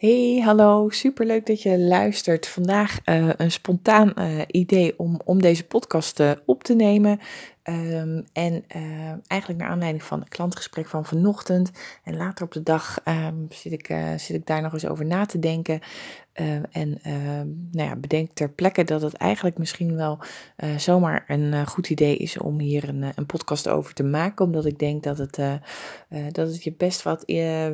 Hey, hallo, superleuk dat je luistert. Vandaag uh, een spontaan uh, idee om, om deze podcast uh, op te nemen. Um, en eigenlijk naar aanleiding van het klantgesprek van vanochtend. En later op de dag um, zit, ik, zit ik daar nog eens over na te denken. Uh, en nou ja, bedenk ter plekke dat het eigenlijk misschien wel uh, zomaar een goed idee is om hier een, een, podcast over te maken. Omdat ik denk dat het, dat het je best wat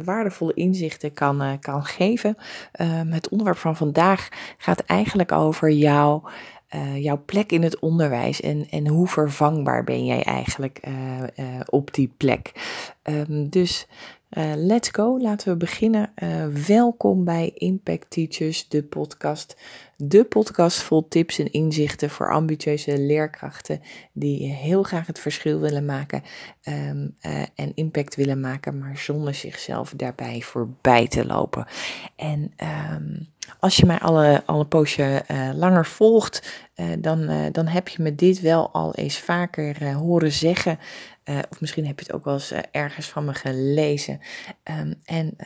waardevolle inzichten kan, kan geven. Ehm, het onderwerp van vandaag gaat eigenlijk over jou. jouw plek in het onderwijs en, en hoe vervangbaar ben jij eigenlijk op die plek. Um, dus let's go, laten we beginnen. Welkom bij Impact Teachers, de podcast. De podcast vol tips en inzichten voor ambitieuze leerkrachten die heel graag het verschil willen maken um, uh, en impact willen maken, maar zonder zichzelf daarbij voorbij te lopen. En um, als je mij alle, alle poosje langer volgt, dan, dan heb je me dit wel al eens vaker horen zeggen. Of misschien heb je het ook wel eens ergens van me gelezen. Um, en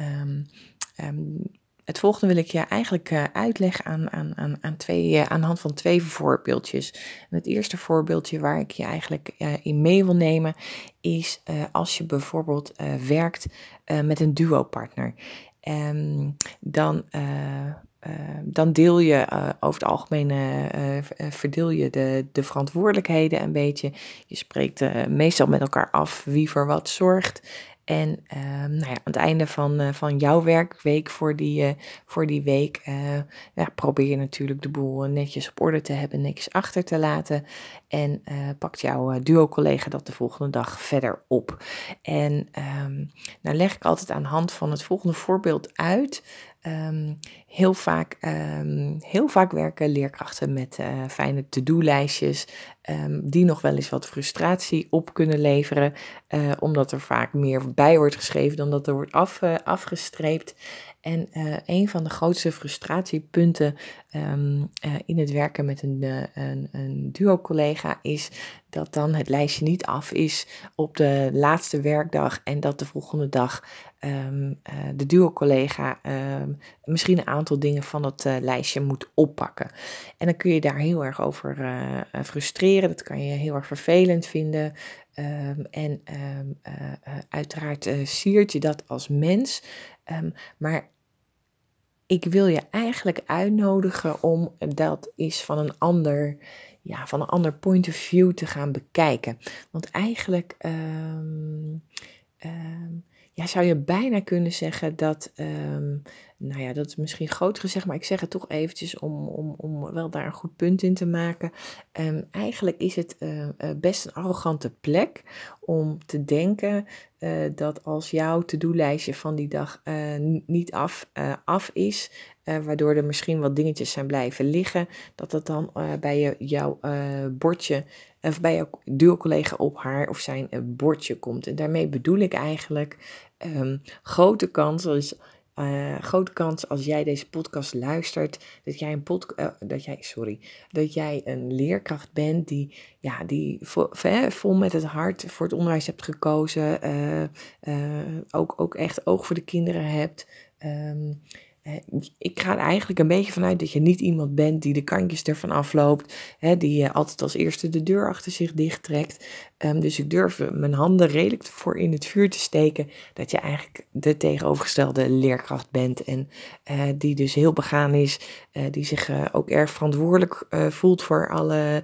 het volgende wil ik je eigenlijk uh, uitleggen aan, aan, aan, aan, twee, aan de hand van twee voorbeeldjes. Het eerste voorbeeldje waar ik je eigenlijk in mee wil nemen is als je bijvoorbeeld werkt met een duo-partner. dan uh, dan deel je over het algemeen, verdeel je de, de verantwoordelijkheden een beetje. Je spreekt meestal met elkaar af wie voor wat zorgt. En ehm, nou ja, aan het einde van, uh, van jouw werkweek voor die, uh, voor die week ja, probeer je natuurlijk de boel netjes op orde te hebben, netjes achter te laten. En pakt jouw duo-collega dat de volgende dag verder op. En um, nou leg ik altijd aan de hand van het volgende voorbeeld uit. Um, heel, vaak, um, heel vaak werken leerkrachten met uh, fijne to-do-lijstjes, um, die nog wel eens wat frustratie op kunnen leveren, uh, omdat er vaak meer bij wordt geschreven dan dat er wordt af, uh, afgestreept. En uh, een van de grootste frustratiepunten um, uh, in het werken met een, uh, een, een duo-collega is dat dan het lijstje niet af is op de laatste werkdag en dat de volgende dag um, de duo-collega um, misschien een aantal dingen van dat lijstje moet oppakken. En dan kun je daar heel erg over frustreren, dat kan je heel erg vervelend vinden. En uiteraard siert je dat als mens. Um, maar ik wil je eigenlijk uitnodigen om dat is van een ander, ja, van een ander point of view te gaan bekijken. Want eigenlijk ja, zou je bijna kunnen zeggen dat, nou ja, dat is misschien groot gezegd, maar ik zeg het toch eventjes om, om, om wel daar een goed punt in te maken. Um, eigenlijk is het uh, best een arrogante plek om te denken uh, dat als jouw to-do-lijstje van die dag niet af, af is, waardoor er misschien wat dingetjes zijn blijven liggen, dat dat dan bij je, jouw bordje of bij jouw duo-collega op haar of zijn bordje komt. En daarmee bedoel ik eigenlijk um, grote kans als, uh, grote kans als jij deze podcast luistert, dat jij een pod, uh, dat jij, sorry, dat jij een leerkracht bent die, ja, die vol, vol met het hart voor het onderwijs hebt gekozen, uh, ook, ook echt oog voor de kinderen hebt. Um, ik ga er eigenlijk een beetje vanuit dat je niet iemand bent die de kantjes ervan afloopt, hè, die altijd als eerste de deur achter zich dichttrekt. Um, dus ik durf mijn handen redelijk voor in het vuur te steken dat je eigenlijk de tegenovergestelde leerkracht bent en uh, die dus heel begaan is, uh, die zich ook erg verantwoordelijk voelt voor alle,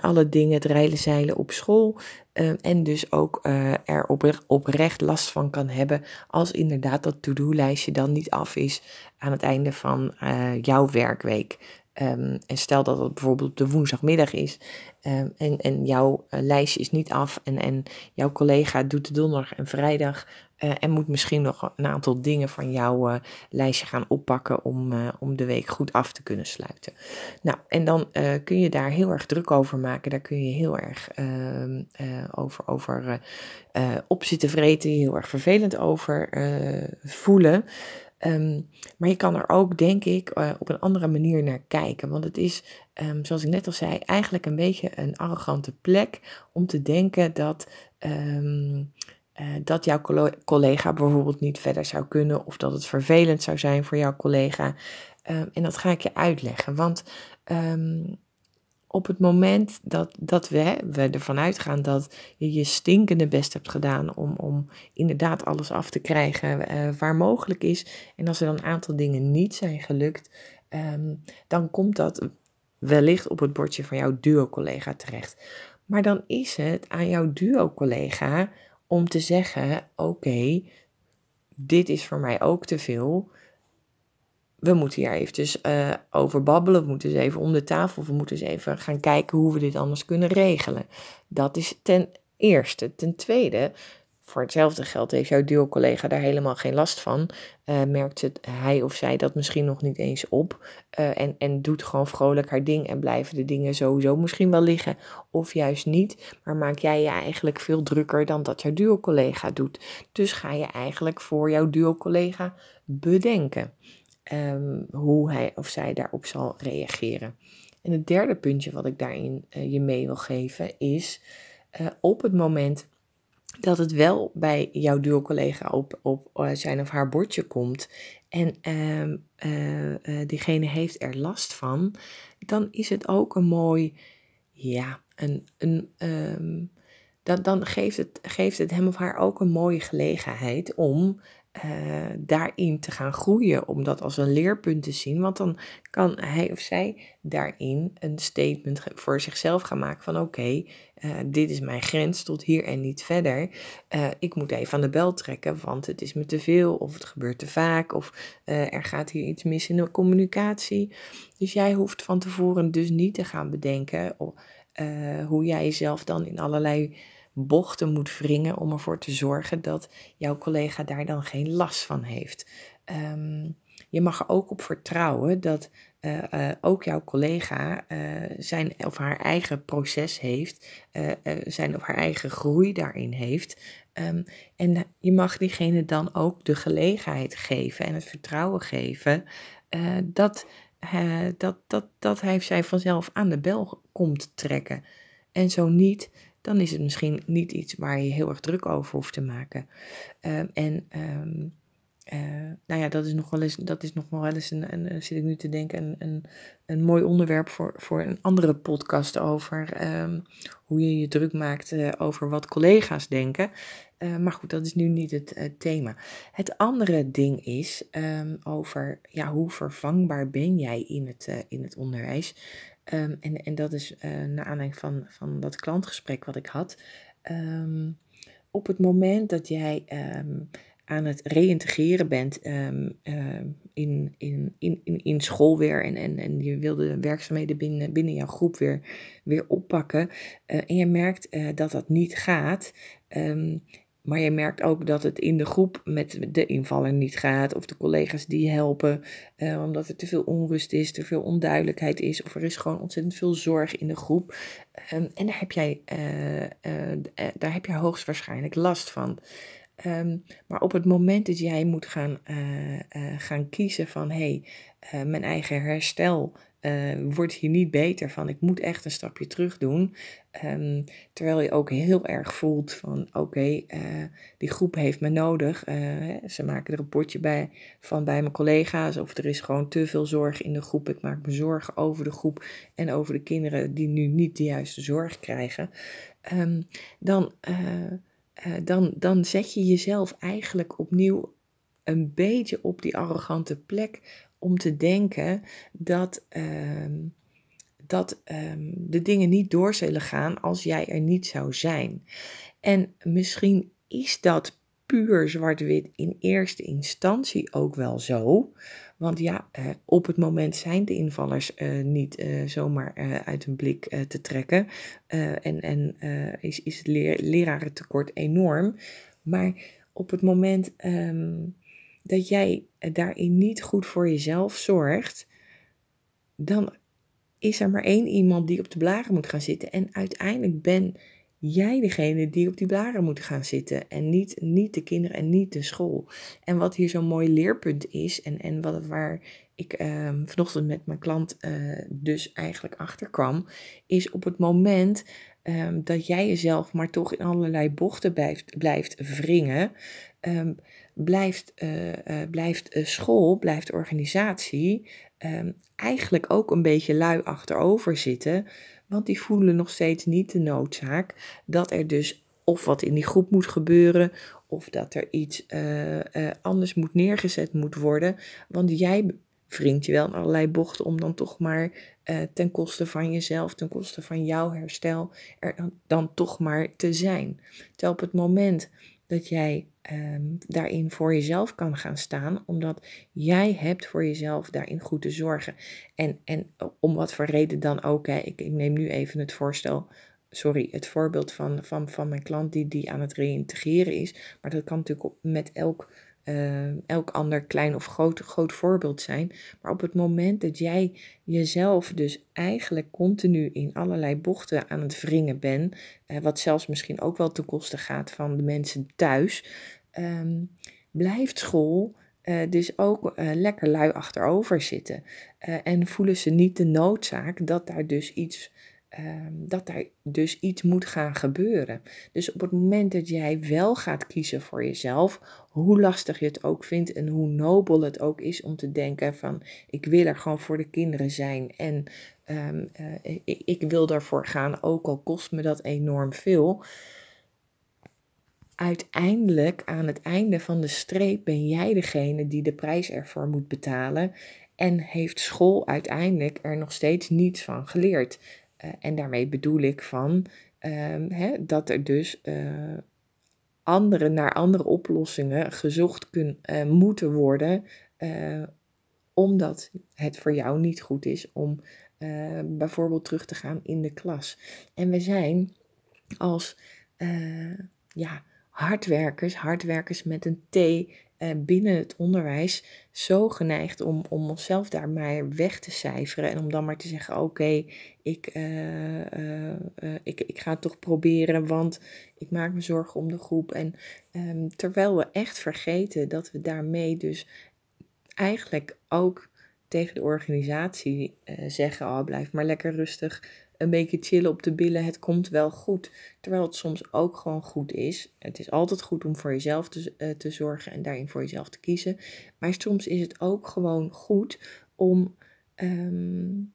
alle dingen, het rijden zeilen op school. Uh, en dus ook uh, er op, oprecht last van kan hebben als inderdaad dat to-do-lijstje dan niet af is aan het einde van uh, jouw werkweek. Um, en stel dat het bijvoorbeeld de woensdagmiddag is um, en, en jouw lijstje is niet af en, en jouw collega doet de donderdag en vrijdag uh, en moet misschien nog een aantal dingen van jouw uh, lijstje gaan oppakken om, uh, om de week goed af te kunnen sluiten. Nou, en dan kun je daar heel erg druk over maken. Daar kun je heel erg ehm, over, over op zitten vreten, heel erg vervelend over voelen. Um, maar je kan er ook, denk ik, op een andere manier naar kijken. Want het is, um, zoals ik net al zei, eigenlijk een beetje een arrogante plek om te denken dat dat jouw collega bijvoorbeeld niet verder zou kunnen of dat het vervelend zou zijn voor jouw collega. Ehm, en dat ga ik je uitleggen. Want ehm, op het moment dat, dat we, we ervan uitgaan dat je je stinkende best hebt gedaan om, om inderdaad alles af te krijgen uh, waar mogelijk is. En als er dan een aantal dingen niet zijn gelukt, um, dan komt dat wellicht op het bordje van jouw duo-collega terecht. Maar dan is het aan jouw duo-collega om te zeggen: Oké, dit is voor mij ook te veel we moeten hier eventjes uh, over babbelen. We moeten eens even om de tafel. We moeten eens even gaan kijken hoe we dit anders kunnen regelen. Dat is ten eerste. Ten tweede, voor hetzelfde geld heeft jouw duo-collega daar helemaal geen last van. Uh, merkt het, hij of zij dat misschien nog niet eens op. Uh, en, en doet gewoon vrolijk haar ding en blijven de dingen sowieso misschien wel liggen. Of juist niet. Maar maak jij je eigenlijk veel drukker dan dat jouw duo-collega doet. Dus ga je eigenlijk voor jouw duo-collega bedenken. Ehm, hoe hij of zij daarop zal reageren. En het derde puntje wat ik daarin uh, je mee wil geven is op het moment dat het wel bij jouw duo-collega op, op uh, zijn of haar bordje komt en uh, diegene heeft er last van, dan is het ook een mooi, ja, een, een, um, dan, dan geeft, het, geeft het hem of haar ook een mooie gelegenheid om uh, daarin te gaan groeien, om dat als een leerpunt te zien. Want dan kan hij of zij daarin een statement voor zichzelf gaan maken van oké, eh, dit is mijn grens tot hier en niet verder. Uh, ik moet even aan de bel trekken, want het is me te veel of het gebeurt te vaak of er gaat hier iets mis in de communicatie. Dus jij hoeft van tevoren dus niet te gaan bedenken hoe jij jezelf dan in allerlei bochten moet wringen om ervoor te zorgen dat jouw collega daar dan geen last van heeft. Um, je mag er ook op vertrouwen dat uh, uh, ook jouw collega uh, zijn of haar eigen proces heeft, zijn of haar eigen groei daarin heeft. Um, en je mag diegene dan ook de gelegenheid geven en het vertrouwen geven dat, dat, dat, dat hij of zij vanzelf aan de bel komt trekken. En zo niet, dan is het misschien niet iets waar je heel erg druk over hoeft te maken. Um, en um, uh, nou ja, dat is nog wel eens, dat is nog wel eens een, zit ik nu te denken, een, een, een mooi onderwerp voor, voor een andere podcast over um, hoe je je druk maakt uh, over wat collega's denken. Uh, maar goed, dat is nu niet het thema. Het andere ding is over ja, hoe vervangbaar ben jij in het, in het onderwijs. Um, en, en dat is uh, naar aanleiding van, van dat klantgesprek wat ik had. Um, op het moment dat jij um, aan het reïntegreren bent in, in, in, in, in school weer en, en, en je wilde de werkzaamheden binnen, binnen jouw groep weer, weer oppakken uh, en je merkt uh, dat dat niet gaat, maar je merkt ook dat het in de groep met de invaller niet gaat, of de collega's die helpen, eh, omdat er te veel onrust is, te veel onduidelijkheid is, of er is gewoon ontzettend veel zorg in de groep. Um, en daar heb, jij, uh, uh, daar heb jij hoogstwaarschijnlijk last van. Um, maar op het moment dat jij moet gaan, gaan kiezen van hé, hey, mijn eigen herstel uh, wordt hier niet beter van. Ik moet echt een stapje terug doen. Um, terwijl je ook heel erg voelt van oké, uh, die groep heeft me nodig. Uh, ze maken er een potje bij van bij mijn collega's. Of er is gewoon te veel zorg in de groep. Ik maak me zorgen over de groep en over de kinderen die nu niet de juiste zorg krijgen. Um, dan, dan, dan zet je jezelf eigenlijk opnieuw een beetje op die arrogante plek om te denken dat, uh, dat um, de dingen niet door zullen gaan als jij er niet zou zijn. En misschien is dat puur zwart-wit in eerste instantie ook wel zo. Want ja, uh, op het moment zijn de invallers uh, niet uh, zomaar uit hun blik te trekken. en en is, is het lerarentekort enorm. Maar op het moment um, dat jij daarin niet goed voor jezelf zorgt, dan is er maar één iemand die op de blaren moet gaan zitten. En uiteindelijk ben jij degene die op die blaren moet gaan zitten. En niet, niet de kinderen en niet de school. En wat hier zo'n mooi leerpunt is, en, en wat, waar ik um, vanochtend met mijn klant uh, dus eigenlijk achterkwam, is op het moment um, dat jij jezelf maar toch in allerlei bochten blijft, blijft wringen, um, blijft, uh, uh, blijft school, blijft organisatie eigenlijk ook een beetje lui achterover zitten. Want die voelen nog steeds niet de noodzaak dat er dus of wat in die groep moet gebeuren, of dat er iets anders moet neergezet moet worden. Want jij wringt je wel allerlei bochten om dan toch maar ten koste van jezelf, ten koste van jouw herstel, er dan, dan toch maar te zijn. Terwijl op het moment dat jij um, daarin voor jezelf kan gaan staan, omdat jij hebt voor jezelf daarin goed te zorgen. En, en om wat voor reden dan ook, hè, ik, ik neem nu even het voorstel sorry, het voorbeeld van, van, van mijn klant die, die aan het reïntegreren is. Maar dat kan natuurlijk met elk uh, elk ander klein of groot, groot voorbeeld zijn. Maar op het moment dat jij jezelf dus eigenlijk continu in allerlei bochten aan het wringen bent, uh, wat zelfs misschien ook wel ten koste gaat van de mensen thuis, um, blijft school uh, dus ook lekker lui achterover zitten. en voelen ze niet de noodzaak dat daar dus iets Ehm, dat er dus iets moet gaan gebeuren. Dus op het moment dat jij wel gaat kiezen voor jezelf, hoe lastig je het ook vindt en hoe nobel het ook is om te denken van ik wil er gewoon voor de kinderen zijn en um, uh, ik, ik wil daarvoor gaan, ook al kost me dat enorm veel. Uiteindelijk, aan het einde van de streep, ben jij degene die de prijs ervoor moet betalen. En heeft school uiteindelijk er nog steeds niets van geleerd. Uh, en daarmee bedoel ik van um, hè, dat er dus uh, andere, naar andere oplossingen gezocht kun, uh, moeten worden, omdat het voor jou niet goed is om bijvoorbeeld terug te gaan in de klas. En we zijn als ja, hardwerkers, hardwerkers met een T uh, binnen het onderwijs zo geneigd om, om onszelf daar maar weg te cijferen. En om dan maar te zeggen: Oké, ik, uh, uh, ik, ik ga het toch proberen, want ik maak me zorgen om de groep. En um, terwijl we echt vergeten dat we daarmee dus eigenlijk ook tegen de organisatie zeggen: Oh, blijf maar lekker rustig een beetje chillen op de billen, het komt wel goed. Terwijl het soms ook gewoon goed is. Het is altijd goed om voor jezelf te, uh, te zorgen en daarin voor jezelf te kiezen. Maar soms is het ook gewoon goed om um,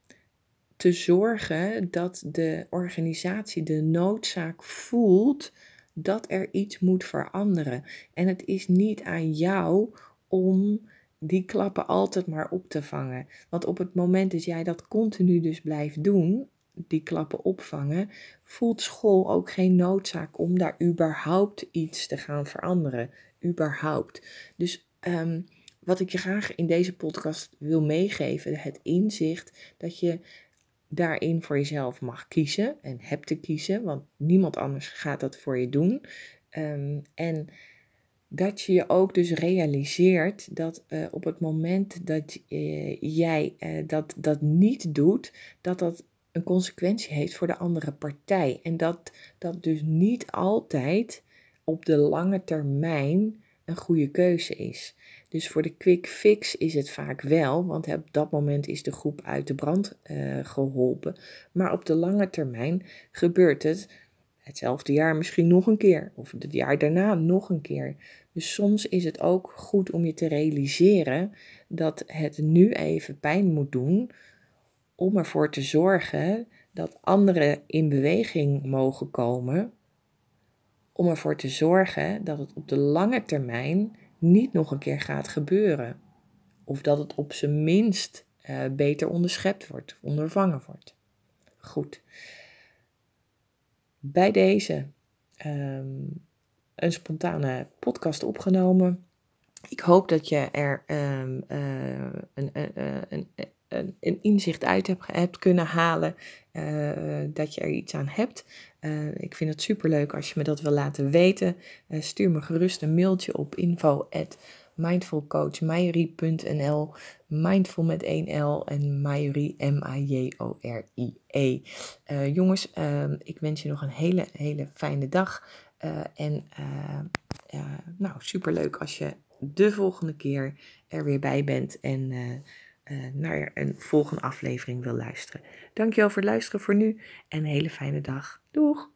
te zorgen dat de organisatie de noodzaak voelt dat er iets moet veranderen. En het is niet aan jou om die klappen altijd maar op te vangen. Want op het moment dat jij dat continu dus blijft doen, die klappen opvangen, voelt school ook geen noodzaak om daar überhaupt iets te gaan veranderen. Überhaupt. Dus um, wat ik je graag in deze podcast wil meegeven, het inzicht dat je daarin voor jezelf mag kiezen en hebt te kiezen, want niemand anders gaat dat voor je doen. Um, en dat je je ook dus realiseert dat uh, op het moment dat uh, jij uh, dat, dat niet doet, dat dat een consequentie heeft voor de andere partij. En dat dat dus niet altijd op de lange termijn een goede keuze is. Dus voor de quick fix is het vaak wel, want op dat moment is de groep uit de brand uh, geholpen. Maar op de lange termijn gebeurt het hetzelfde jaar misschien nog een keer, of het jaar daarna nog een keer. Dus soms is het ook goed om je te realiseren dat het nu even pijn moet doen, om ervoor te zorgen dat anderen in beweging mogen komen, om ervoor te zorgen dat het op de lange termijn niet nog een keer gaat gebeuren. Of dat het op zijn minst uh, beter onderschept wordt, ondervangen wordt. Goed. Bij deze um, een spontane podcast opgenomen. Ik hoop dat je er um, uh, een, uh, een, een, inzicht uit hebt, hebt kunnen halen, uh, dat je er iets aan hebt. Uh, ik vind het superleuk als je me dat wil laten weten. Uh, stuur me gerust een mailtje op info. Mindful met 1 L en Majorie M-A-J-O-R-I-E. Uh, jongens, uh, ik wens je nog een hele, hele fijne dag. En nou, superleuk als je de volgende keer er weer bij bent en naar een volgende aflevering wil luisteren. Dankjewel voor het luisteren voor nu en een hele fijne dag. Doeg!